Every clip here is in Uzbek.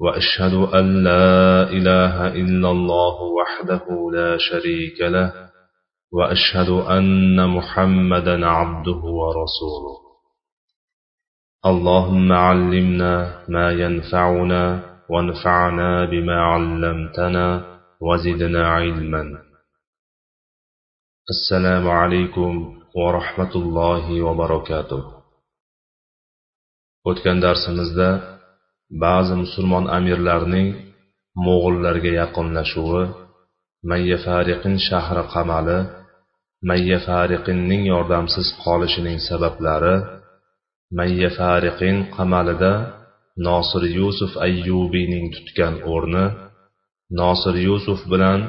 وأشهد أن لا إله إلا الله وحده لا شريك له وأشهد أن محمدا عبده ورسوله. اللهم علمنا ما ينفعنا وانفعنا بما علمتنا وزدنا علما. السلام عليكم ورحمة الله وبركاته. o'tgan darsimizda ba'zi musulmon amirlarning mo'g'ullarga yaqinlashuvi mayya fariqin shahri qamali mayya fariqinning yordamsiz qolishining sabablari mayya fariqin qamalida nosir yusuf ayyubiyning tutgan o'rni nosir yusuf bilan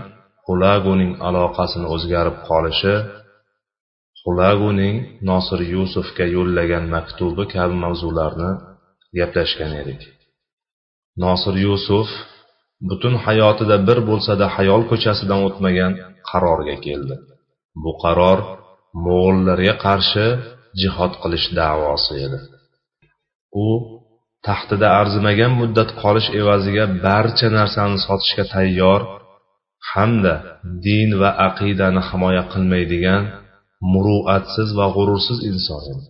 xulaguning aloqasini o'zgarib qolishi xulaguning nosir yusufga yo'llagan maktubi kabi mavzularni gaplashgan edik nosir yusuf butun hayotida bir bo'lsada hayol ko'chasidan o'tmagan qarorga keldi. Bu qaror mo'g'ullarga qarshi jihod qilish da'vosi edi. U taxtida arzimagan muddat qolish evaziga barcha narsani sotishga tayyor hamda din va aqidani himoya qilmaydigan muruatsiz va g'urursiz inson edi.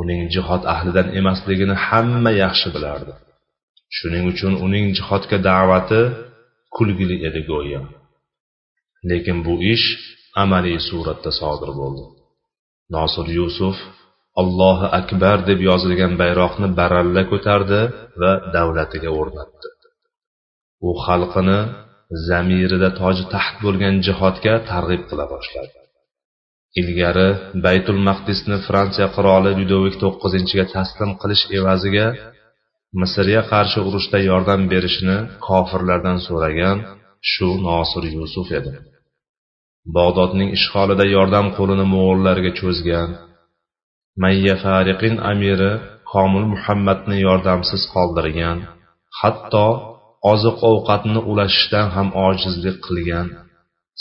Uning jihod ahlidan emasligini hamma yaxshi bilardi. Shuning uchun uning jihodga da'vati kulgili edi go'yo. Lekin bu ish amaliy suratda sodir bo'ldi. Nosir yusuf allohu akbar deb yozilgan bayroqni baralla ko'tardi va davlatiga o'rnatdi. U xalqini zamirida toji taxt bo'lgan jihodga targ'ib qila boshladi. Ilgari baytul maqdisni fransiya qiroli lyudovik to'qqizinchiga taslim qilish evaziga misrga qarshi urushda yordam berishini kofirlardan so'ragan shu nosir yusuf edi. Bog'dodning ishg'olida yordam qo'lini mo'g'ullarga cho'zgan mayya fariqin amiri komil muhammadni yordamsiz qoldirgan hatto oziq ovqatni ulashishdan ham ojizlik qilgan.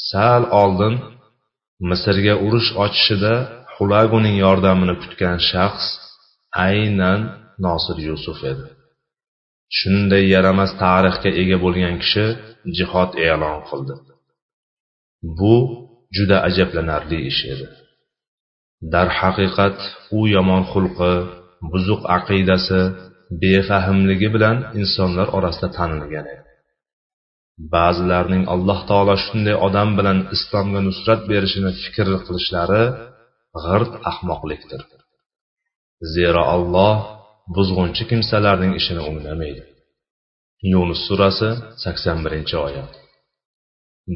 Sal oldin misrga urush ochishida xulaguning yordamini kutgan shaxs aynan nosir yusuf edi. Shunday yaramas tarixga ega bo'lgan kishi jihod e'lon qildi. Bu juda ajablanarli ish edi. Darhaqiqat u yomon xulqi buzuq aqidasi befahmligi bilan insonlar orasida tanilgan edi. Ba'zilarning alloh taolo shunday odam bilan islomga nusrat berishini fikr qilishlari g'irt ahmoqlikdir. Zero alloh buzg'unchi kimsalarning ishini o'nglamaydi yunus surasi sakson birinchi oyat.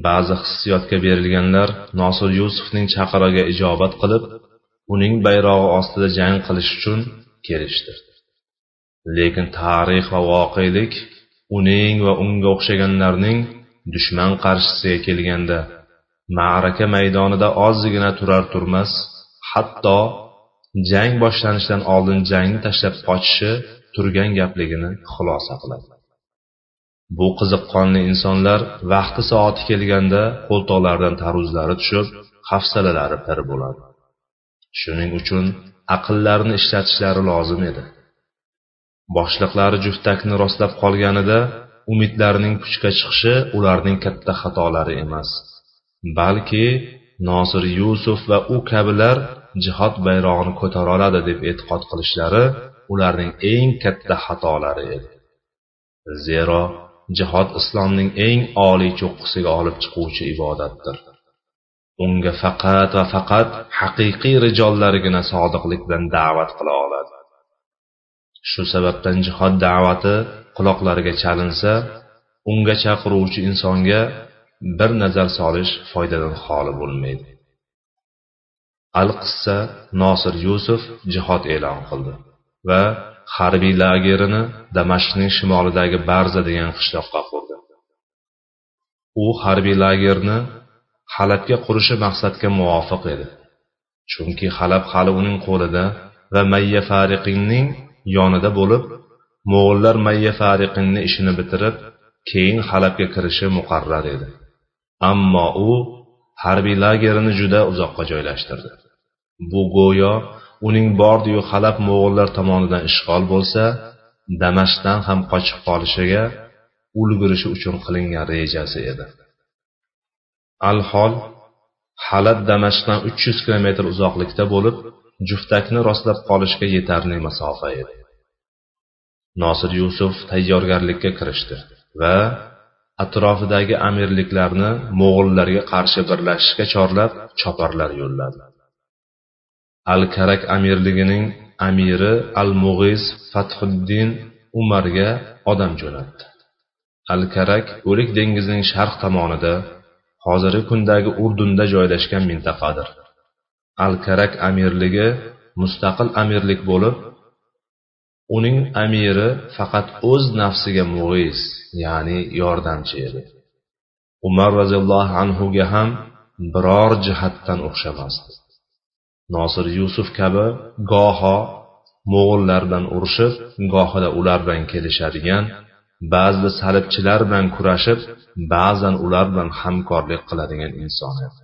Ba'zi hissiyotga berilganlar nosir yusufning chaqirig'iga ijobat qilib uning bayrog'i ostida jang qilish uchun kelishdi. Lekin tarix va voqelik uning va unga o'xshaganlarning dushman qarshisiga kelganda ma'raka maydonida ozgina turar turmas hatto jang boshlanishidan oldin jangni tashlab qochishi turgan gapligini xulosa qiladi. Bu qiziqqonli insonlar vaqti soati kelganda qo'ltiqlaridan tarvuzlari tushib hafsalalari pir bo'ladi. Shuning uchun aqllarini ishlatishlari lozim edi. Boshliqlari juftakni rostlab qolganida umidlarining puchga chiqishi ularning katta xatolari emas balki nosir yusuf va u kabilar jihod bayrog'ini ko'tara oladi deb e'tiqod qilishlari ularning eng katta xatolari edi. Zero jihod islomning eng oliy cho'qqisiga olib chiquvchi ibodatdir. Unga faqat va faqat haqiqiy rijollargina sodiqlik bilan da'vat qila oladi. Shu sababdan jihod da'vati quloqlariga chalinsa unga chaqiruvchi insonga bir nazar solish foydadan xoli bo'lmaydi. Al qissa nosir yusuf jihod e'lon qildi va harbiy lagerini damashqning shimolidagi barza degan qishloqqa qurdi. U harbiy lagerni halabga qurishi maqsadga muvofiq edi chunki halab hali uning qo'lida va mayya fariqinning yonida bo'lib mo'g'ullar mayya fariqinni ishini bitirib keyin halabga kirishi muqarrar edi. Ammo u harbiy lagerini juda uzoqqa joylashtirdi. Bu go'yo uning bordiyu halab mo'g'ullar tomonidan ishg'ol bo'lsa damashqdan ham qochib qolishiga ulgurishi uchun qilingan rejasi edi. Alhol halab damashqdan uch yuz kilometr uzoqlikda bo'lib juftakni rostlab qolishga yetarli masofa edi. Nosir yusuf tayyorgarlikka kirishdi va atrofidagi amirliklarni mo'g'ullarga qarshi birlashishga chorlab choparlar yo'lladi. Al karak amirligining amiri al mug'iz fathuddin umarga odam jo'natdi. Al karak o'lik dengizining sharq tomonida hozirgi kundagi urdunda joylashgan mintaqadir. Al karak amirligi mustaqil amirlik bo'lib uning amiri faqat o'z nafsiga mug'iz ya'ni yordamchi edi. Umar roziyallohu anhuga ham biror jihatdan o'xshamasdi. Nosir yusuf kabi goho mo'g'ullar bilan urushib gohida ular bilan kelishadigan ba'zida salibchilar bilan kurashib ba'zan ular bilan hamkorlik qiladigan inson edi.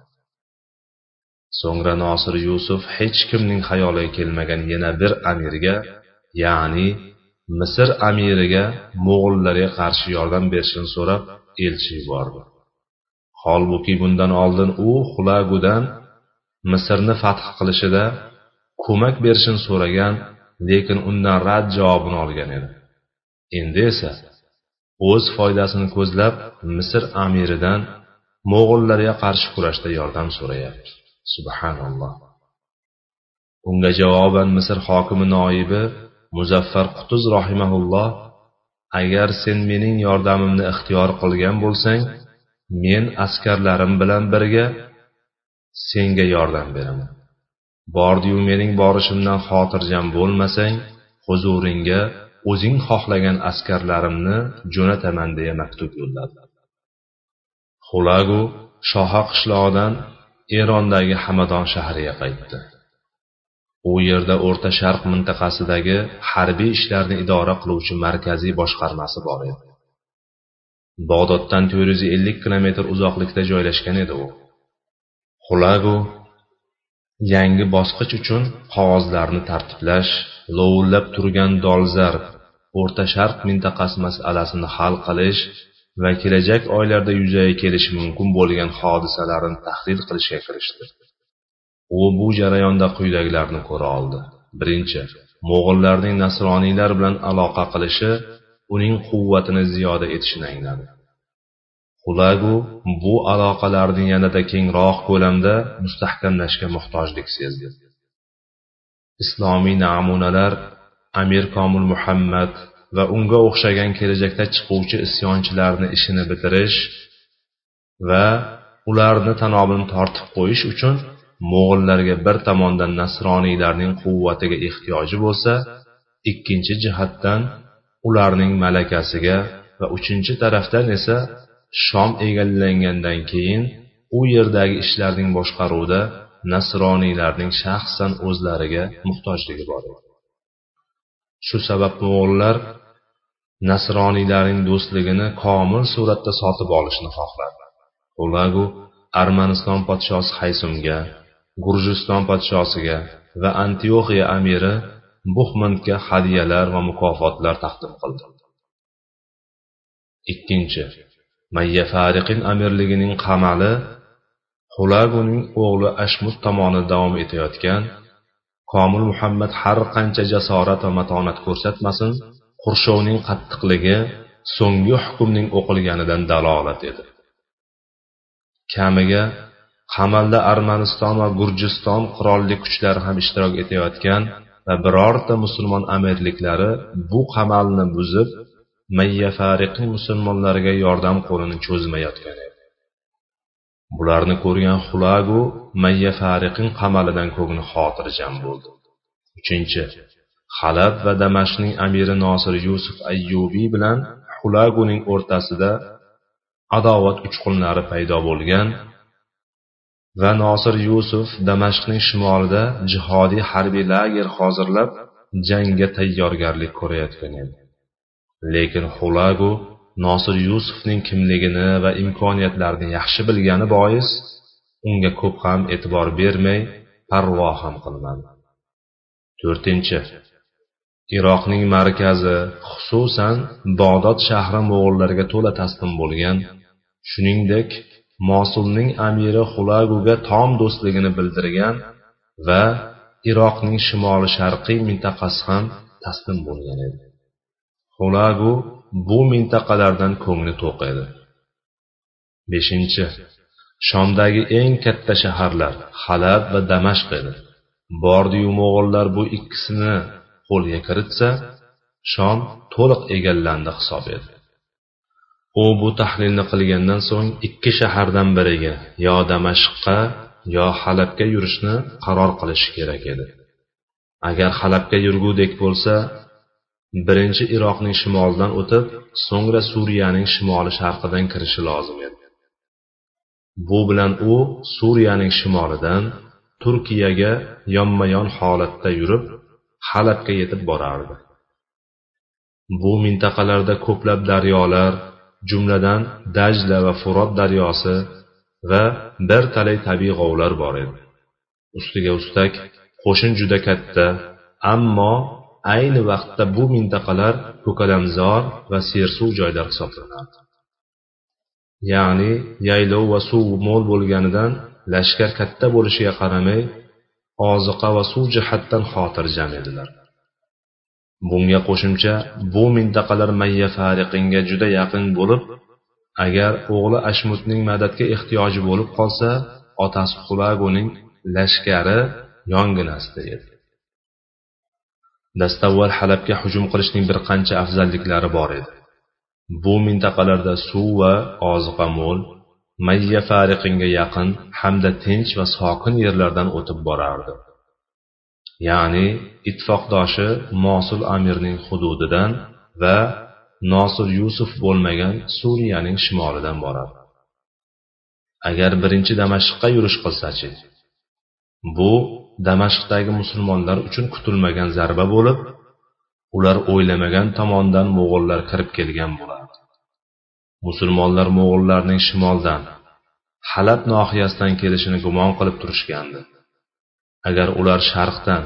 So'ngra nosir yusuf hech kimning xayoliga kelmagan yana bir amirga ya'ni misr amiriga mo'g'ullarga qarshi yordam berishini so'rab elchi yubordi holbuki bundan oldin u xulagudan misrni fath qilishida ko'mak berishini so'ragan lekin undan rad javobini olgan edi. Endi esa o'z foydasini ko'zlab misr amiridan mo'g'ullarga qarshi kurashda yordam so'rayapti. Subhanalloh. Unga javoban misr hokimi noibi muzaffar qutuz rahimaulloh agar sen mening yordamimni ixtiyor qilgan bo'lsang men askarlarim bilan birga senga yordam beraman. Bordiyu mening borishimdan xotirjam bo'lmasang huzuringga o'zing xohlagan askarlarimni jo'nataman deya maktub yo'lladi. Xulagu shoha qishlog'idan erondagi hamadon shahriga qaytdi. U yerda o'rta sharq mintaqasidagi harbiy ishlarni idora qiluvchi markaziy boshqarmasi bor edi. Bog'doddan to'rt yuz ellik kilometr uzoqlikda joylashgan edi u. Xulagu yangi bosqich uchun qog'ozlarni tartiblash lovullab turgan dolzarb o'rta sharq mintaqasi masalasini hal qilish va kelajak oylarda yuzaga kelishi mumkin bo'lgan hodisalarni tahlil qilishga kirishdi. U bu jarayonda quyidagilarni ko'ra oldi. Birinchi mo'g'illarning nasroniylar bilan aloqa qilishi uning quvvatini ziyoda etishini angladi. Xulagu bu aloqalarni yanada kengroq ko'lamda mustahkamlashga muhtojlik sezdi. Islomiy namunalar amir komil muhammad va unga o'xshagan kelajakda chiquvchi isyonchilarni ishini bitirish va ularni tanobini tortib qo'yish uchun mo'g'illarga bir tomondan nasroniylarning quvvatiga ehtiyoji bo'lsa ikkinchi jihatdan ularning malakasiga va uchinchi tarafdan esa shom egallangandan keyin u yerdagi ishlarning boshqaruvida nasroniylarning shaxsan o'zlariga muhtojligi bor. Edi shu sabab mo'g'illar nasroniylarning do'stligini komil suratda sotib olishni xohladi ulagu armaniston podshosi haysumga gurjiston podshosiga va antioxiya amiri buxmandga hadyalar va mukofotlar taqdim qildi. Ikkinchi mayya fariqin amirligining qamali xulaguning o'g'li ashmud tomoni davom etayotgan komil muhammad har qancha jasorat va matonat ko'rsatmasin qurshovning qattiqligi so'nggi hukmning o'qilganidan dalolat edi. Kamiga qamalda armaniston va gurjiston qurolli kuchlari ham ishtirok etayotgan va birorta musulmon amirliklari bu qamalni buzib mayyafariqi musulmonlarga yordam qo'lini cho'zmayotgan edi. Bularni ko'rgan xulagu mayyafariqin qamalidan ko'ngli xotirjam bo'ldi. Uchinchi halab va damashqning amiri nosir yusuf ayyubiy bilan xulaguning o'rtasida adovat uchqunlari paydo bo'lgan va nosir yusuf damashqning shimolida jihodiy harbiy lager hozirlab jangga tayyorgarlik ko'rayotgan edi. Lekin xulagu nosir yusufning kimligini va imkoniyatlarini yaxshi bilgani bois unga ko'p ham e'tibor bermay parvo ham qilmadi. To'rtinchi. Iroqning markazi xususan bog'dod shahri mo'g'ullarga to'la taslim bo'lgan shuningdek mosulning amiri xulaguga tom do'stligini bildirgan va iroqning shimoli sharqiy mintaqasi ham taslim bo'lgan edi. Xulagu bu mintaqalardan ko'ngli to'q edi. Beshinchi shomdagi eng katta shaharlar halab va damashq edi. Bordiyu mo'g'ullar bu ikkisini qo'lga kiritsa shom to'liq egallandi hisob edi. U bu tahlilni qilgandan so'ng ikki shahardan biriga yo damashqqa yo halabga yurishni qaror qilishi kerak edi. Agar halabga yurgudek bo'lsa birinchi iroqning shimolidan o'tib so'ngra suriyaning shimoli sharqidan kirishi lozim edi. Bu bilan u suriyaning shimolidan turkiyaga yonma yon holatda yurib halabga yetib borardi. Bu mintaqalarda ko'plab daryolar jumladan dajla va furot daryosi va bir talay tabiiy g'ovlar bor edi. Ustiga ustak qo'shin juda katta ammo ayni vaqtda bu mintaqalar ko'kalamzor va sersuv joylar hisoblanardi ya'ni yaylov va suv mo'l bo'lganidan lashkar katta bo'lishiga qaramay oziqa va suv jihatdan xotirjam edilar. Bunga qo'shimcha bu mintaqalar mayya fariqinga juda yaqin bo'lib agar o'g'li ashmutning madadga ehtiyoji bo'lib qolsa otasi xulaguning lashkari yonginasida edi. Dastavval halabga hujum qilishning bir qancha afzalliklari bor edi. Bu mintaqalarda suv va oziqa mo'l mayya fariqinga yaqin hamda tinch va sokin yerlardan o'tib borardi. Ya'ni ittifoqdoshi mosul amirning hududidan va nosir yusuf bo'lmagan suriyaning shimolidan boradi. Agar birinchi damashqqa yurish qilsachi bu damashqdagi musulmonlar uchun kutilmagan zarba bo'lib ular o'ylamagan tomondan mo'g'ullar kirib kelgan bo'lardi musulmonlar mo'g'ullarning shimoldan halab nohiyasidan kelishini gumon qilib turishgandi. Agar ular sharqdan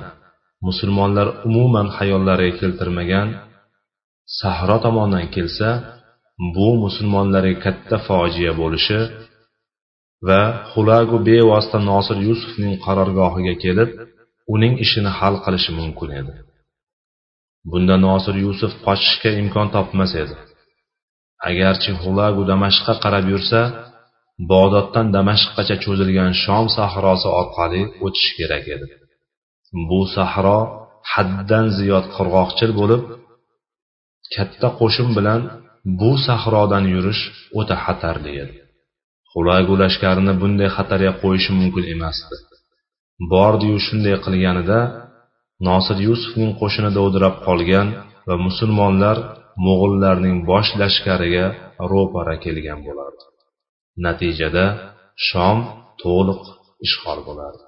musulmonlar umuman hayollariga keltirmagan sahro tomondan kelsa bu musulmonlarga katta fojia bo'lishi va xulagu bevosita nosir yusufning qarorgohiga kelib uning ishini hal qilishi mumkin edi. Bunda nosir yusuf qochishga imkon topmas edi. Agarchi xulagu damashqqa qarab yursa bog'doddan damashqgacha cho'zilgan shom sahrosi orqali o'tish kerak edi. Bu sahro haddan ziyod qirg'oqchil bo'lib katta qo'shin bilan bu sahrodan yurish o'ta xatarli edi. Xulagu lashkarini bunday xatarga qo'yishi mumkin emasdi. Bordiyu shunday qilganida nosir yusufning qo'shini dovdirab qolgan va musulmonlar mo'g'ullarning bosh lashkariga ro'para kelgan bo'lardi. Natijada shom to'liq ishg'ol bo'lardi.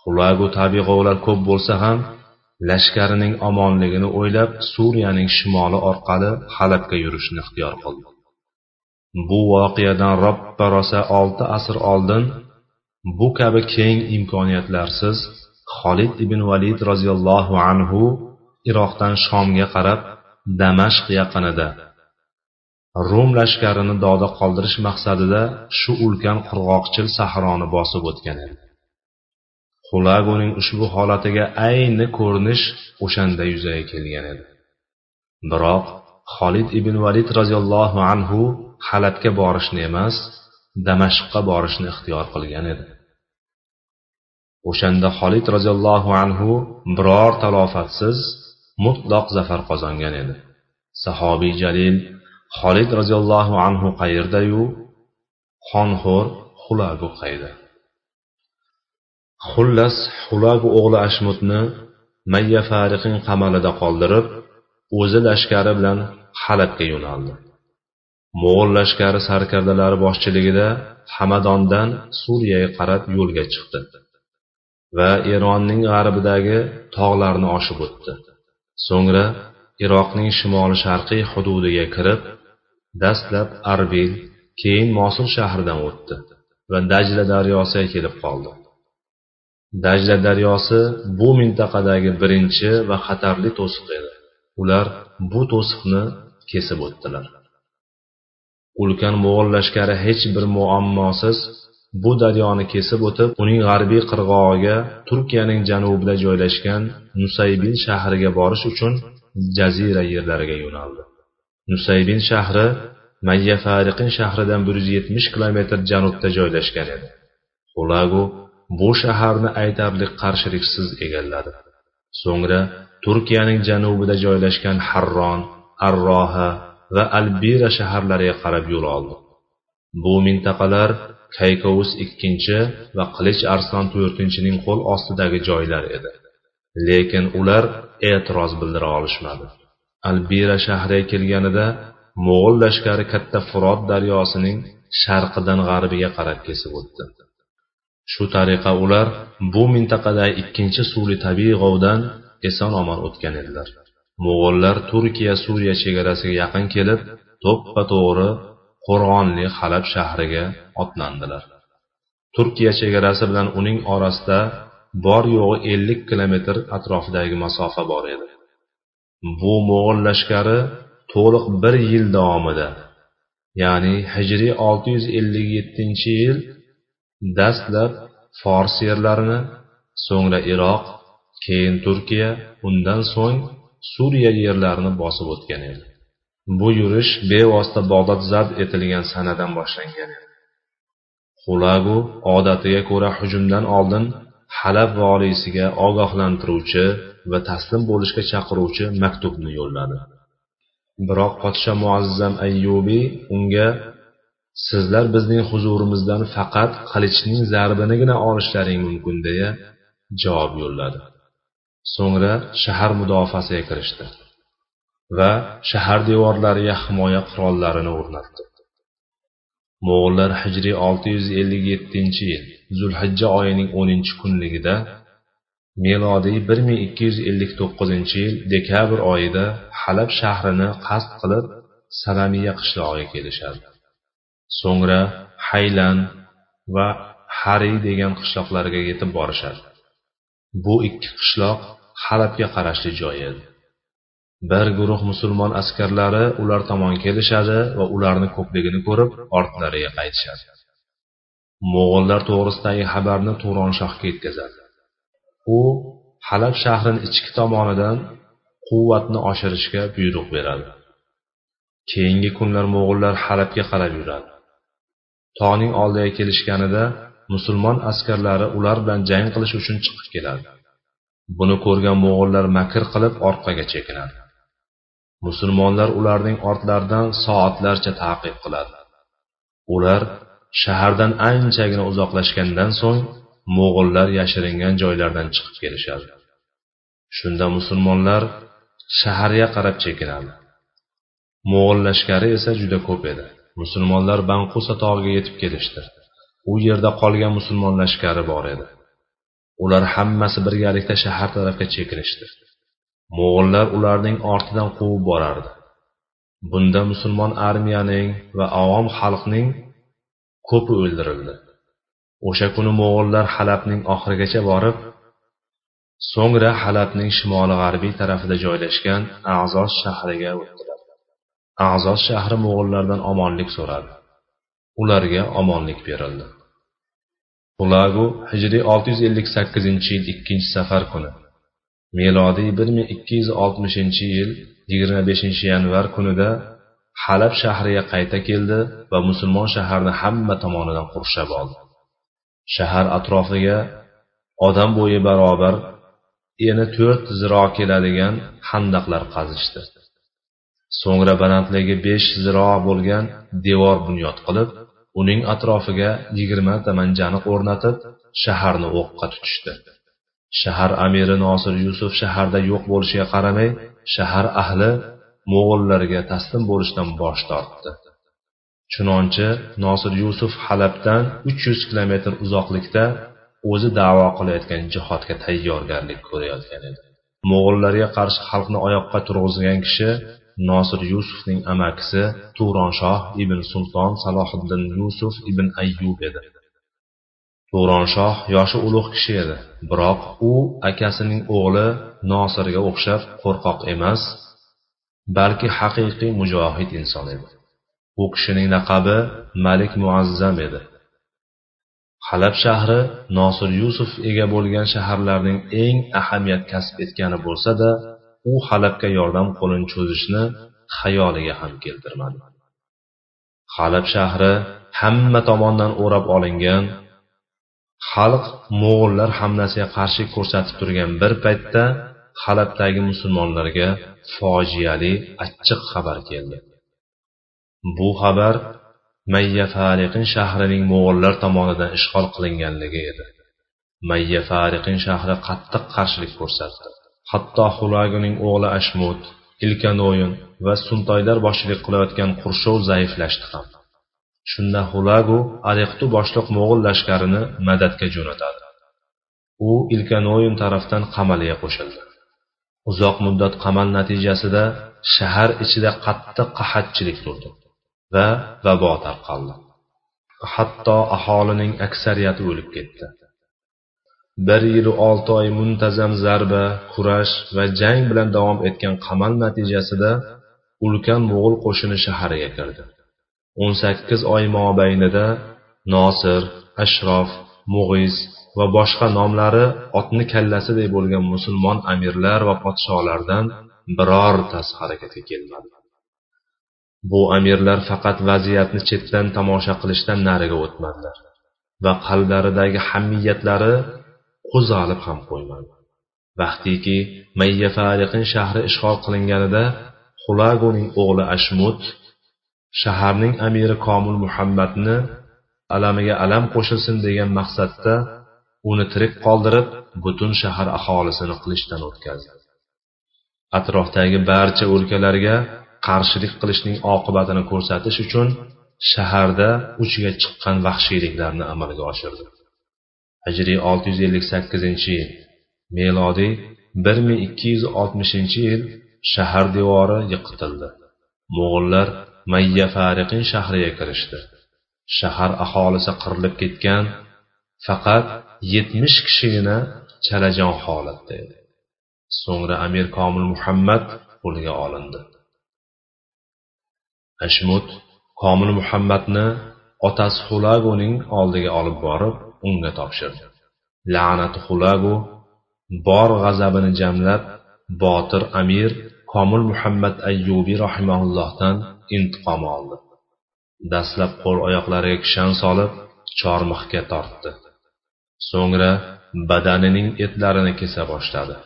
Xulagu tabiiy g'ovlar ko'p bo'lsa ham lashkarining omonligini o'ylab suriyaning shimoli orqali halabga yurishni ixtiyor qildi. Bu voqeadan Robba rosa olti asr oldin bu kabi keng imkoniyatlarsiz xolid ibn valid roziyallohu anhu iroqdan shomga qarab damashq yaqinida rum lashkarini doda qoldirish maqsadida shu ulkan qurg'oqchil sahroni bosib o'tgan edi. Xulagoning ushbu holatiga ayni ko'rinish o'shanda yuzaga kelgan edi. Biroq xolid ibn valid roziyallohu anhu halabga borishni emas damashqqa borishni ixtiyor qilgan edi. O'shanda xolid roziyallohu anhu biror talofatsiz mutloq zafar qozongan edi. Sahobiy jalil xolid roziyallohu anhu qayerdayu? Xonxo'r xulagu qayda xullas xulagu o'g'li ashmutni mayya fariqing qamalida qoldirib o'zi lashkari bilan halabga yo'naldi. Mo'g'ul lashkari sarkardalari boshchiligida hamadondan suriyaga qarab yo'lga chiqdi va eronning g'arbidagi tog'larni oshib o'tdi. So'ngra iroqning shimoli sharqiy hududiga kirib dastlab arbil keyin mosul shahridan o'tdi va dajla daryosiga kelib qoldi. Dajla daryosi bu mintaqadagi birinchi va xatarli to'siq edi. Ular bu to'siqni kesib o'tdilar. Ulkan mo'g'ul lashkari hech bir muammosiz bu daryoni kesib o'tib uning g'arbiy qirg'og'iga turkiyaning janubida joylashgan nusaybin shahriga borish uchun jazira yerlariga yo'naldi. Nusaybin shahri mayya fariqin shahridan bir yuz yetmish kilometr janubda joylashgan edi. Xulagu bu shaharni aytarli qarshiliksiz egalladi. So'ngra turkiyaning janubida joylashgan harron arroha va albira shaharlariga qarab yo'l oldi. Bu mintaqalar kaykovus ikkinchi va qilich arslon to'rtinchining qo'l ostidagi joylar edi. Lekin ular e'tiroz bildira olishmadi. Albira shahriga kelganida mo'g'ul lashkari katta furot daryosining sharqidan g'arbiga qarab kesib o'tdi. Shu tariqa ular bu mintaqadagi ikkinchi suvli tabiiy g'ovdan eson omon o'tgan edilar. Mo'g'ullar turkiya suriya chegarasiga yaqin kelib to'ppa to'g'ri qo'rg'onli halab shahriga otlandilar. Turkiya chegarasi bilan uning orasida bor yo'g'i ellik kilometr atrofidagi masofa bor edi. Bu mo'g'ul lashkari to'liq bir yil davomida ya'ni hijriy olti yuz ellik yettinchi yil dastlab fors yerlarini so'ngra iroq keyin turkiya undan so'ng suriya yerlarini bosib o'tgan edi. Bu yurish bevosita bag'dod zabt etilgan sanadan boshlangan edi. Xulagu odatiga ko'ra hujumdan oldin halab voliysiga ogohlantiruvchi va taslim bo'lishga chaqiruvchi maktubni yo'lladi. Biroq podsho muazzam ayyubiy unga sizlar bizning huzurimizdan faqat qilichning zarbinigina olishlaring mumkin deya javob yo'lladi. So'ngra shahar mudofaasiga kirishdi va shahar devorlariga himoya qurollarini o'rnatdi. Mo'g'ullar hijriy olti yuz ellik yettinchi yil zulhijja oyining o'ninchi kunligida melodiy bir ming ikki yuz ellik to'qqizinchi yil dekabr oyida halab shahrini qasd qilib salamiya qishlog'iga kelishadi. So'ngra haylan va hariy degan qishloqlarga yetib borishadi. Bu ikki qishloq halabga qarashli joy edi. Bir guruh musulmon askarlari ular tomon kelishadi va ularni ko'pligini ko'rib ortlariga qaytishadi. Mo'g'ullar to'g'risidagi xabarni shohga yetkazadi. U halab shahrini ichki tomonidan quvvatni oshirishga buyruq beradi. Keyingi kunlar mo'g'ullar halabga qarab yuradi. Tog'ning oldiga kelishganida musulmon askarlari ular bilan jang qilish uchun chiqib keladi. Buni ko'rgan mo'g'ullar makr qilib orqaga chekinadi. Musulmonlar ularning ortlaridan soatlarcha ta'qib qiladi. Ular shahardan anchagina uzoqlashgandan so'ng mo'g'ullar yashiringan joylardan chiqib kelishadi. Shunda musulmonlar shaharga qarab chekinadi. Mo'g'ul lashkari esa juda ko'p edi. Musulmonlar banqusa tog'iga yetib kelishdi. U yerda qolgan musulmon lashkari bor edi. Ular hammasi birgalikda shahar tarafga chekinishdi mo'g'ullar ularning ortidan quvib borardi. Bunda musulmon armiyaning va avom xalqning ko'pi o'ldirildi. O'sha kuni mo'g'ullar halabning oxirigacha borib so'ngra halabning shimoli g'arbiy tarafida joylashgan azoz shahriga o'tdilar. Azoz shahri mo'g'ullardan omonlik so'radi. Ularga omonlik berildi. Ulagu hijriy olti yuz ellik sakkizinchi yil ikkinchi safar kuni melodiy bir ming ikki yuz oltmishinchi yil yigirma beshinchi yanvar kunida halab shahriga qayta keldi va musulmon shaharni hamma tomonidan qurshab oldi. Shahar atrofiga odam bo'yi barobar eni to'rt ziro keladigan handaqlar qazishdi. So'ngra balandligi besh ziro bo'lgan devor bunyod qilib uning atrofiga yigirmata manjaniq o'rnatib shaharni o'qqa tutishdi. Shahar amiri nosir yusuf shaharda yo'q bo'lishiga qaramay shahar ahli mo'g'illarga taslim bo'lishdan bosh tortdi. Chunonchi nosir yusuf halabdan uch yuz kilometr uzoqlikda o'zi davo qilayotgan jihodga tayyorgarlik ko'rayotgan edi. Mo'g'ullarga qarshi xalqni oyoqqa turg'izgan kishi nosir yusufning amakisi turonshoh ibn sulton salohiddin yusuf ibn ayyub edi. Turonshoh yoshi ulug' kishi edi biroq u akasining o'g'li nosirga o'xshab qo'rqoq emas balki haqiqiy mujohid inson edi. U kishining laqabi malik muazzam edi. Halab shahri nosir yusuf ega bo'lgan shaharlarning eng ahamiyat kasb etgani bo'lsa da u halabga yordam qo'lini cho'zishni xayoliga ham keltirmadi. Halab shahri hamma tomondan o'rab olingan xalq mo'g'ullar hamlasiga qarshi ko'rsatib turgan bir paytda halabdagi musulmonlarga fojiali achchiq xabar keldi. Bu xabar mayya fariqin shahrining mo'g'ullar tomonidan ishg'ol qilinganligi edi. Mayya fariqin shahri qattiq qarshilik ko'rsatdi. Hatto xulaguning o'g'li ashmut ilkanoyin va suntoylar boshchilik qilayotgan qurshov zaiflashdi ham. Shunda xulagu ariqtu boshliq mo'g'ul lashkarini madadga jo'natadi. U ilkanoyin tarafdan qamaliga qo'shildi. Uzoq muddat qamal natijasida shahar ichida qattiq qahatchilik turdi. Va vabo tarqaldi. Hatto aholining aksariyati o'lib ketdi. Bir yil olti oy muntazam zarba kurash va jang bilan davom etgan qamal natijasida ulkan mo'g'ul qo'shini shaharga kirdi. O'n sakkiz oy mobaynida nosir ashrof mug'iz va boshqa nomlari otni kallasiday bo'lgan musulmon amirlar va podsholardan birortasi harakatga kelmadi. Bu amirlar faqat vaziyatni chetdan tomosha qilishdan nariga o'tmadilar va qalblaridagi hamiyatlari qo'zg'alib ham qo'ymadi vaqtiki mayyafariqin shahri ishg'ol qilinganida xulagoning o'g'li ashmut shaharning amiri komil muhammadni alamiga alam qo'shilsin degan maqsadda uni tirik qoldirib butun shahar aholisini qilichdan o'tkazdi. Atrofdagi barcha o'lkalarga qarshilik qilishning oqibatini ko'rsatish uchun shaharda uchiga chiqqan vahshiyliklarni amalga oshirdi. Hijriy olti yuz ellik sakkizinchi yil melodiy bir ming ikki yuz oltmishinchi yil shahar devori yiqitildi. Mo'g'ullar mayya fariqin shahriga kirishdi. Shahar aholisi qirilib ketgan faqat yetmish kishigina chalajon holatda edi. So'ngra amir komil muhammad qo'lga olindi. Ashmut komil muhammadni otasi xulagoning oldiga olib borib unga topshirdi. La'nati xulago bor g'azabini jamlab botir amir komil muhammad ayyubiy rahimaullohdan intiqom oldi. Dastlab qo'l oyoqlariga kishan solib chormixga tortdi. So'ngra badanining etlarini kesa boshladi.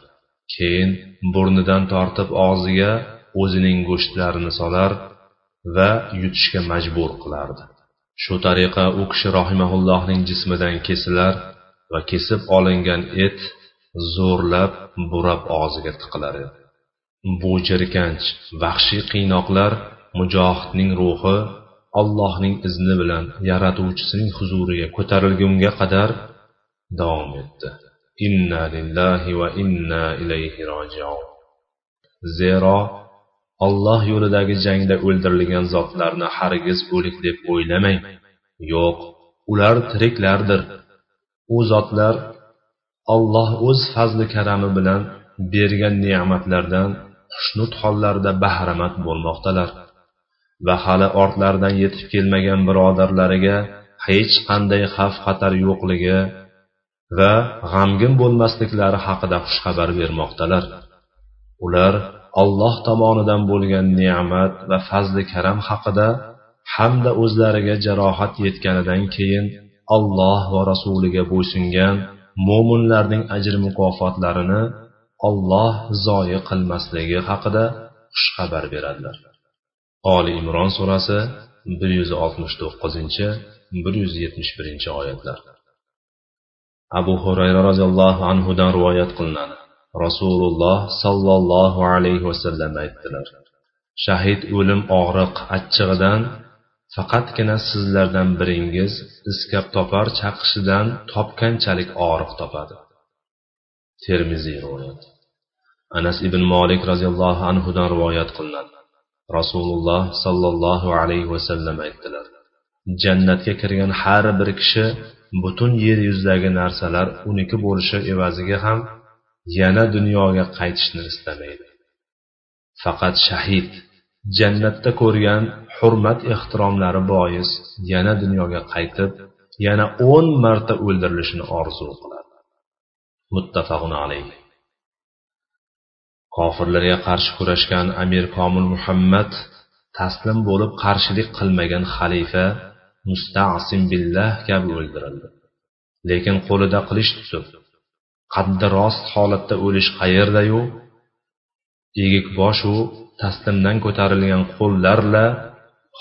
Keyin burnidan tortib og'ziga o'zining go'shtlarini solar va yutishga majbur qilardi. Shu tariqa u kishi rohimaullohning jismidan kesilar va kesib olingan et zo'rlab burab og'ziga tiqilar edi. Bu jirkanch vahshiy qiynoqlar mujohidning ruhi allohning izni bilan yaratuvchisining huzuriga ko'tarilgunga qadar davom etdi. Inna lillahi va inna ilayhi rojiun. Zero olloh yo'lidagi jangda o'ldirilgan zotlarni hargiz o'lik deb o'ylamang. Yo'q ular tiriklardir. U zotlar olloh o'z fazli karami bilan bergan ne'matlardan xushnud hollarida bahramand bo'lmoqdalar. Va hali ortlaridan yetib kelmagan birodarlariga hech qanday xavf xatar yo'qligi va g'amgin bo'lmasliklari haqida xushxabar bermoqdalar. Ular olloh tomonidan bo'lgan ne'mat va fazli karam haqida hamda o'zlariga jarohat yetganidan keyin alloh va rasuliga bo'ysungan mo'minlarning ajr mukofotlarini olloh zoyi qilmasligi haqida xushxabar beradilar. Oli imron surasi bir yuz oltmish to'qqizinchi bir yuz yetmish birinchi oyatlar. Abu hurayra roziyallohu anhudan rivoyat qilinadi. Rasululloh sollallohu alayhi vasallam aytdilar. Shahid o'lim og'riq achchig'idan faqatgina sizlardan biringiz iskab topar chaqishidan topganchalik og'riq topadi. Termiziy rivoyat. Anas ibn molik roziyallohu anhudan rivoyat qilinadi. Rasululloh sollallohu alayhi vasallam aytdilar jannatga kirgan har bir kishi butun yer yuzidagi narsalar uniki bo'lishi evaziga ham yana dunyoga qaytishni istamaydi. Faqat shahid jannatda ko'rgan hurmat ehtiromlari bois yana dunyoga qaytib yana o'n marta o'ldirilishini orzu qiladi. Muttafaqun alayhi kofirlarga qarshi kurashgan amir komil muhammad taslim bo'lib qarshilik qilmagan xalifa mustasim billah kabi o'ldirildi. Lekin qo'lida qilich tutib qaddi rost holatda o'lish qayerdayu? Egik boshu taslimdan ko'tarilgan qo'llarla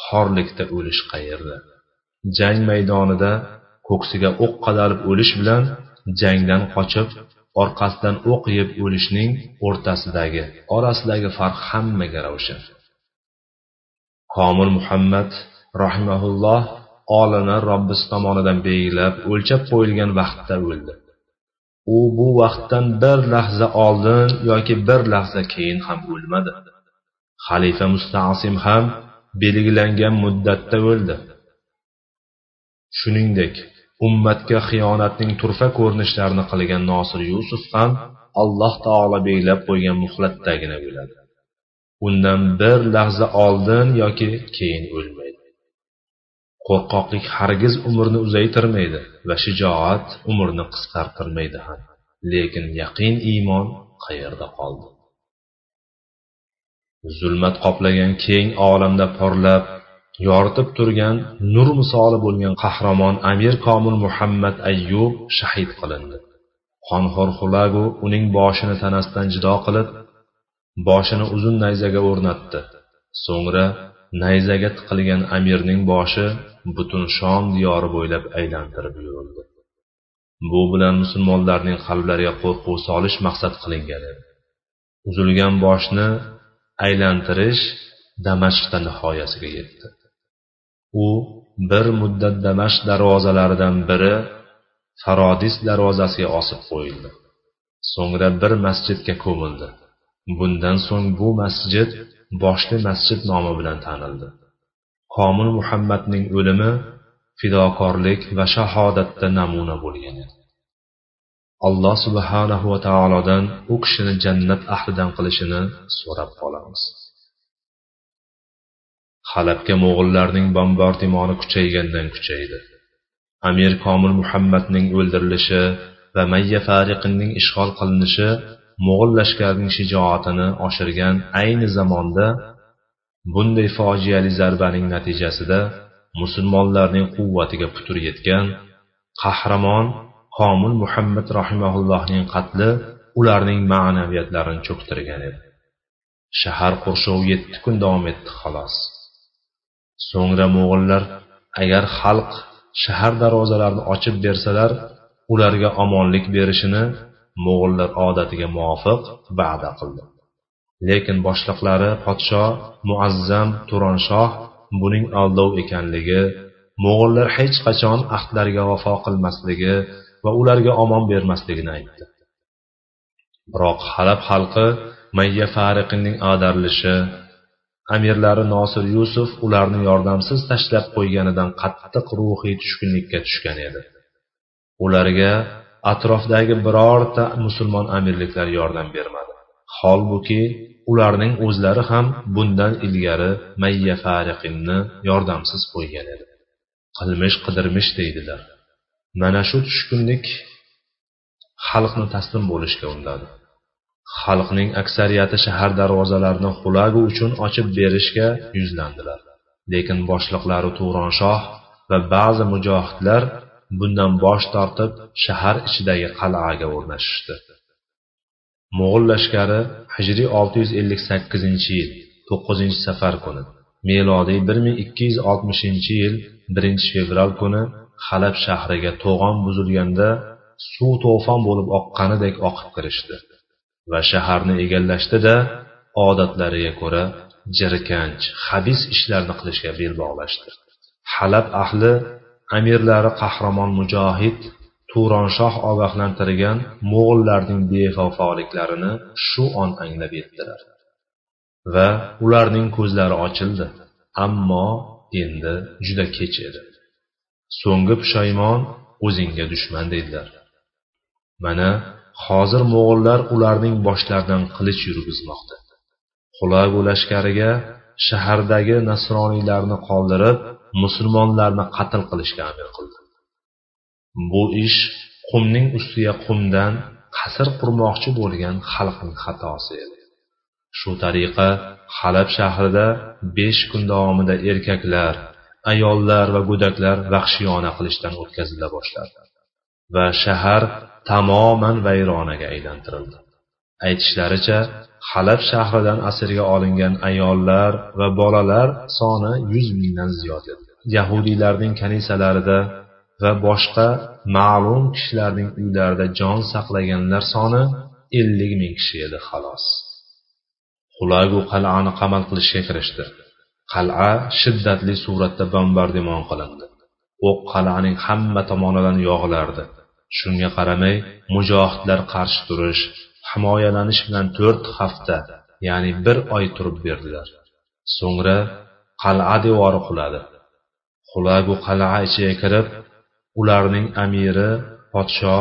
xorlikda o'lish qayerda? Jang maydonida ko'ksiga o'q qadalib o'lish bilan jangdan qochib orqasidan o'q yeb o'lishning o'rtasidagi orasidagi farq hammaga ravshan. Komil muhammad rahimaulloh olini robbisi tomonidan belgilab o'lchab qo'yilgan vaqtda o'ldi. U bu vaqtdan bir lahza oldin yoki bir lahza keyin ham o'lmadi. Xalifa mustasim ham belgilangan muddatda o'ldi. Shuningdek ummatga xiyonatning turfa ko'rinishlarini qilgan nosir yusuf ham alloh taolo belgilab qo'ygan muhlatdagina o'ladi. Undan bir lahza oldin yoki keyin o'lmadi. Qo'rqoqlik hargiz umrni uzaytirmaydi va shijoat umrni qisqartirmaydi ham. Lekin yaqin iymon qayerda qoldi? Zulmat qoplagan keng olamda porlab yoritib turgan nur misoli bo'lgan qahramon amir komil muhammad ayyub shahid qilindi. Qonxo'r xulagu uning boshini tanasidan jido qilib boshini uzun nayzaga o'rnatdi. So'ngra nayzaga tiqilgan amirning boshi butun shom diyori bo'ylab aylantirib yurildi bu bilan musulmonlarning qalblariga qo'rquv solish maqsad qilingan edi. Uzilgan boshni aylantirish damashqda nihoyasiga yetdi. U bir muddat damashq darvozalaridan biri farodis darvozasiga osib qo'yildi. So'ngra bir masjidga ko'mildi. Bundan so'ng bu masjid boshli masjid nomi bilan tanildi. Homil muhammadning o'limi fidokorlik va shahodatda namuna bo'lgan edi. Alloh subhanahu va taolodan u kishini jannat ahlidan qilishini so'rab qolamiz. Halabga mo'g'illarning bombardimoni kuchaygandan kuchaydi. Amir komil muhammadning o'ldirilishi va mayya fariqinning ishg'ol qilinishi mo'g'ul lashkarining shijoatini oshirgan ayni zamonda bunday fojiali zarbaning natijasida musulmonlarning quvvatiga putur yetgan qahramon komil muhammad rahimaullohning qatli ularning ma'naviyatlarini cho'ktirgan edi. Shahar qurshovi yetti kun davom etdi xolos. So'ngra mo'g'illar agar xalq shahar darvozalarini ochib bersalar ularga omonlik berishini mo'g'illar odatiga muvofiq va'da qildi. Lekin boshliqlari podsho muazzam turonshoh buning aldov ekanligi mo'g'illar hech qachon ahdlariga vafo qilmasligi va ularga omon bermasligini aytdi. Biroq halab xalqi mayya fariqinning ag'darilishi amirlari nosir yusuf ularni yordamsiz tashlab qo'yganidan qattiq ruhiy tushkunlikka tushgan edi. Ularga atrofdagi birorta musulmon amirliklar yordam bermadi. Holbuki ularning o'zlari ham bundan ilgari mayya fariqinni yordamsiz qo'ygan edi. Qilmish qidirmish deydilar. Mana shu tushkunlik xalqni taslim bo'lishga undadi. Xalqning aksariyati shahar darvozalarini xulagu uchun ochib berishga yuzlandilar. Lekin boshliqlari turonshoh va ba'zi mujohidlar bundan bosh tortib shahar ichidagi qal'aga o'rnashishdi. Mo'g'ul lashkari hijriy olti yuz ellik sakkizinchi yil 9 safar kuni. Melodiy bir ming ikki yuz oltmishinchi yil 1 fevral kuni halab shahriga to'g'on buzilganda suv to'fon bo'lib oqqanidek oqib kirishdi va shaharni egallashdida odatlariga ko'ra jirkanch habis ishlarni qilishga bel bog'lashdi halab ahli amirlari qahramon mujohid turonshoh ogohlantirgan mo'g'illarning bevafoliklarini shu on anglab yetdilar. Va ularning ko'zlari ochildi. Ammo endi juda kech edi. So'nggi pushaymon o'zingga dushman dedilar. Mana hozir mo'g'ullar ularning boshlaridan qilich yurgizmoqda. Xulagu lashkariga shahardagi nasroniylarni qoldirib musulmonlarni qatl qilishga amr qildi. Bu ish qumning ustiga qumdan qasr qurmoqchi bo'lgan xalqning xatosi edi. Shu tariqa halab shahrida besh kun davomida erkaklar ayollar va go'daklar vahshiyona qilishdan o'tkazila boshladi va shahar tamoman vayronaga aylantirildi. Aytishlaricha halab shahridan asirga olingan ayollar va bolalar soni yuz mingdan ziyod edi. Yahudiylarning kanisalarida va boshqa ma'lum kishilarning uylarida jon saqlaganlar soni ellik ming kishi edi xolos. Xulagu qal'ani qamal qilishga kirishdi. Qal'a shiddatli suratda bombardimon qilindi. O'q qal'aning hamma tomonidan yog'ilardi. Shunga qaramay mujohidlar qarshi turish himoyalanish bilan to'rt hafta ya'ni bir oy turib berdilar. So'ngra qal'a devori quladi. Xulagu qal'a ichiga kirib ularning amiri podsho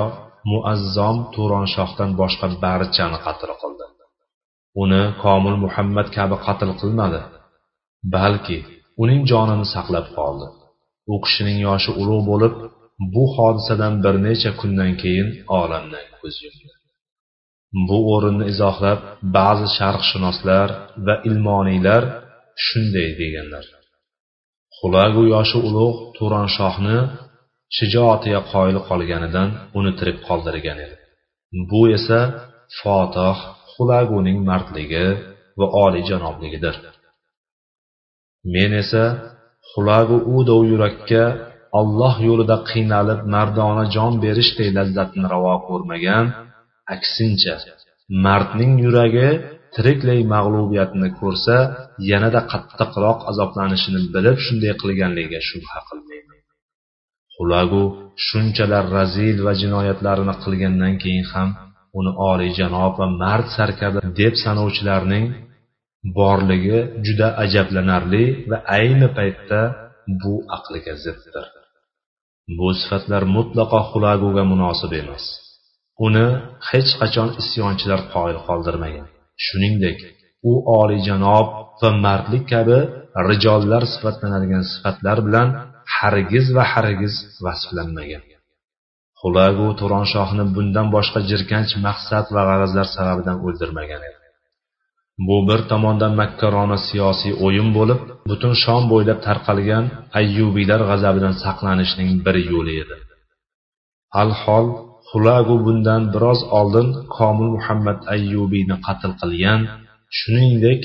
muazzom turonshohdan boshqa barchani qatl qildi. Uni komil muhammad kabi qatl qilmadi balki uning jonini saqlab qoldi. U kishining yoshi ulug' bo'lib bu hodisadan bir necha kundan keyin olamdan ko'z yumdi. Bu o'rinni izohlab ba'zi sharqshunoslar va ilmoniylar shunday deganlar. Xulagu yoshi ulug' turonshohni shijoatiga qoyil qolganidan uni tirik qoldirgan edi. Bu esa fotih xulaguning mardligi va oliyjanobligidir men esa xulagu u yurakka alloh yo'lida qiynalib mardona jon berishday lazzatni ravo ko'rmagan aksincha mardning yuragi tiriklay mag'lubiyatni ko'rsa yanada qattiqroq azoblanishini bilib shunday qilganligiga shubha qildi xulagu shunchalar razil va jinoyatlarini qilgandan keyin ham uni oliyjanob va mard sarkarda deb sanovchilarning borligi juda ajablanarli va ayni paytda bu aqliga ziddir. Bu sifatlar mutlaqo xulaguga munosib emas. Uni hech qachon isyonchilar qoyil qoldirmagan. Shuningdek u oliyjanob va mardlik kabi rijollar sifatlanadigan sifatlar bilan hargiz va hargiz vasflanmagan. Xulagu turonshohni bundan boshqa jirkanch maqsad va g'arazlar sababidan o'ldirmagan edi. Bu bir tomondan makkarona siyosiy o'yin bo'lib butun shom bo'ylab tarqalgan ayyubiylar g'azabidan saqlanishning bir yo'li edi. Alhol xulagu bundan biroz oldin komil muhammad ayyubiyni qatl qilgan shuningdek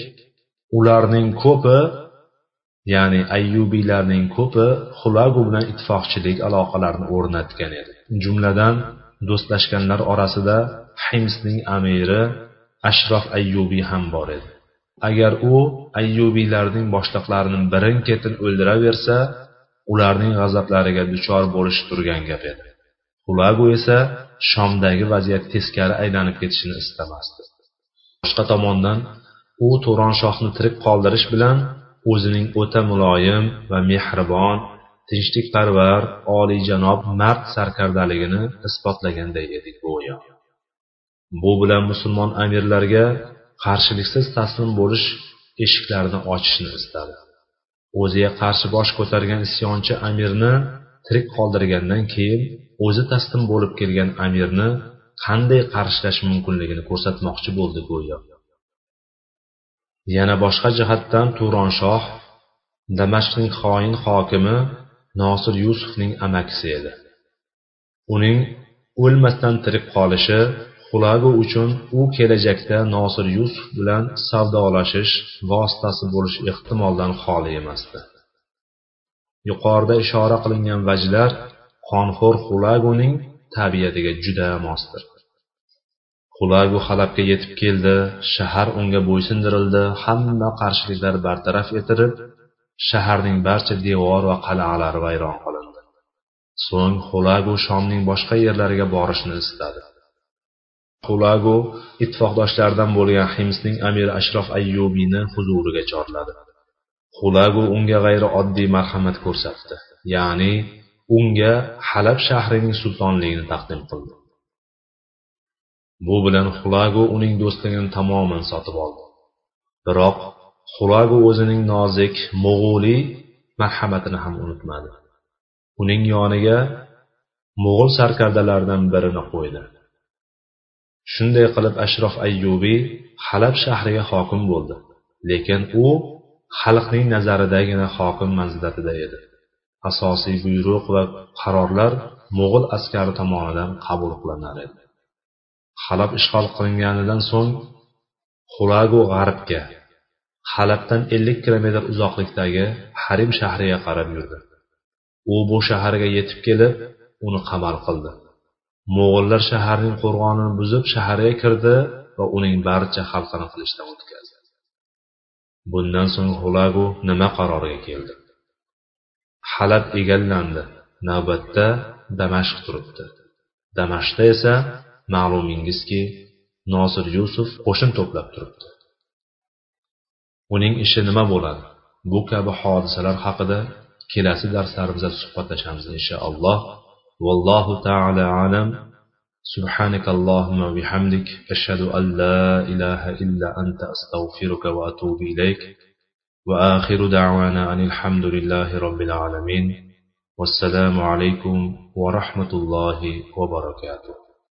ularning ko'pi ya'ni ayyubiylarning ko'pi xulagu bilan ittifoqchilik aloqalarini o'rnatgan edi. Jumladan do'stlashganlar orasida himsning amiri ashrof ayyubiy ham bor edi. Agar u ayyubiylarning boshliqlarini birin ketin o'ldiraversa ularning g'azablariga duchor bo'lishi turgan gap edi. Xulagu esa shomdagi vaziyat teskari aylanib ketishini istamasdi. Boshqa tomondan u to'ronshohni tirik qoldirish bilan o'zining o'ta muloyim va mehribon tinchlikparvar oliyjanob mard sarkardaligini isbotlaganday edi go'yo bu bilan musulmon amirlarga qarshiliksiz taslim bo'lish eshiklarini ochishni istadi. O'ziga qarshi bosh ko'targan isyonchi amirni tirik qoldirgandan keyin o'zi taslim bo'lib kelgan amirni qanday qarshilash mumkinligini ko'rsatmoqchi bo'ldi go'yo. Yana boshqa jihatdan turonshoh damashqning xoin hokimi nosir yusufning amakisi edi. Uning o'lmasdan tirik qolishi xulagu uchun u kelajakda nosir yusuf bilan savdolashish vositasi bo'lish ehtimoldan xoli emasdi. Yuqorida ishora qilingan vajlar qonxo'r xulaguning tabiatiga juda mosdir. Xulagu halabga yetib keldi shahar unga bo'ysundirildi hamma qarshiliklar bartaraf etilib shaharning barcha devor va qal'alari vayron qilindi. So'ng xulagu shomning boshqa yerlariga borishni istadi. Xulagu ittifoqdoshlaridan bo'lgan himsning amiri ashrof ayyubiyni huzuriga chorladi. Xulagu unga g'ayrioddiy marhamat ko'rsatdi ya'ni unga halab shahrining sultonligini taqdim qildi. Bu bilan xulagu uning do'stligini tamoman sotib oldi. Biroq xulagu o'zining nozik mo'g'uliy marhamatini ham unutmadi. Uning yoniga mo'g'ul sarkardalaridan birini qo'ydi. Shunday qilib ashrof ayyubiy halab shahriga hokim bo'ldi lekin u xalqning nazaridagina hokim manzilatida edi. Asosiy buyruq va qarorlar mo'g'ul askari tomonidan qabul qilinar edi. Halab ishg'ol qilinganidan so'ng xulagu g'arbga halabdan ellik kilometr uzoqlikdagi harim shahriga qarab yurdi. U bu shaharga yetib kelib uni qamal qildi. Mo'g'ullar shaharning qo'rg'onini buzib shaharga kirdi va uning barcha xalqini qilichdan o'tkazdi. Bundan so'ng xulagu nima qarorga keldi? Halab egallandi. Navbatda damashq turibdi. Damashqda esa ma'lumingizki nosir yusuf qo'shin to'plab turibdi uning ishi nima bo'ladi bu kabi hodisalar haqida kelasi darslarimizda suhbatlashamiz inshaalloh vallohu taala alam سبحانك اللهم وبحمدك أشهد أن لا إله إلا أنت أستغفرك وأتوب إليك وآخر دعوانا أن الحمد لله رب العالمين والسلام عليكم ورحمة الله وبركاته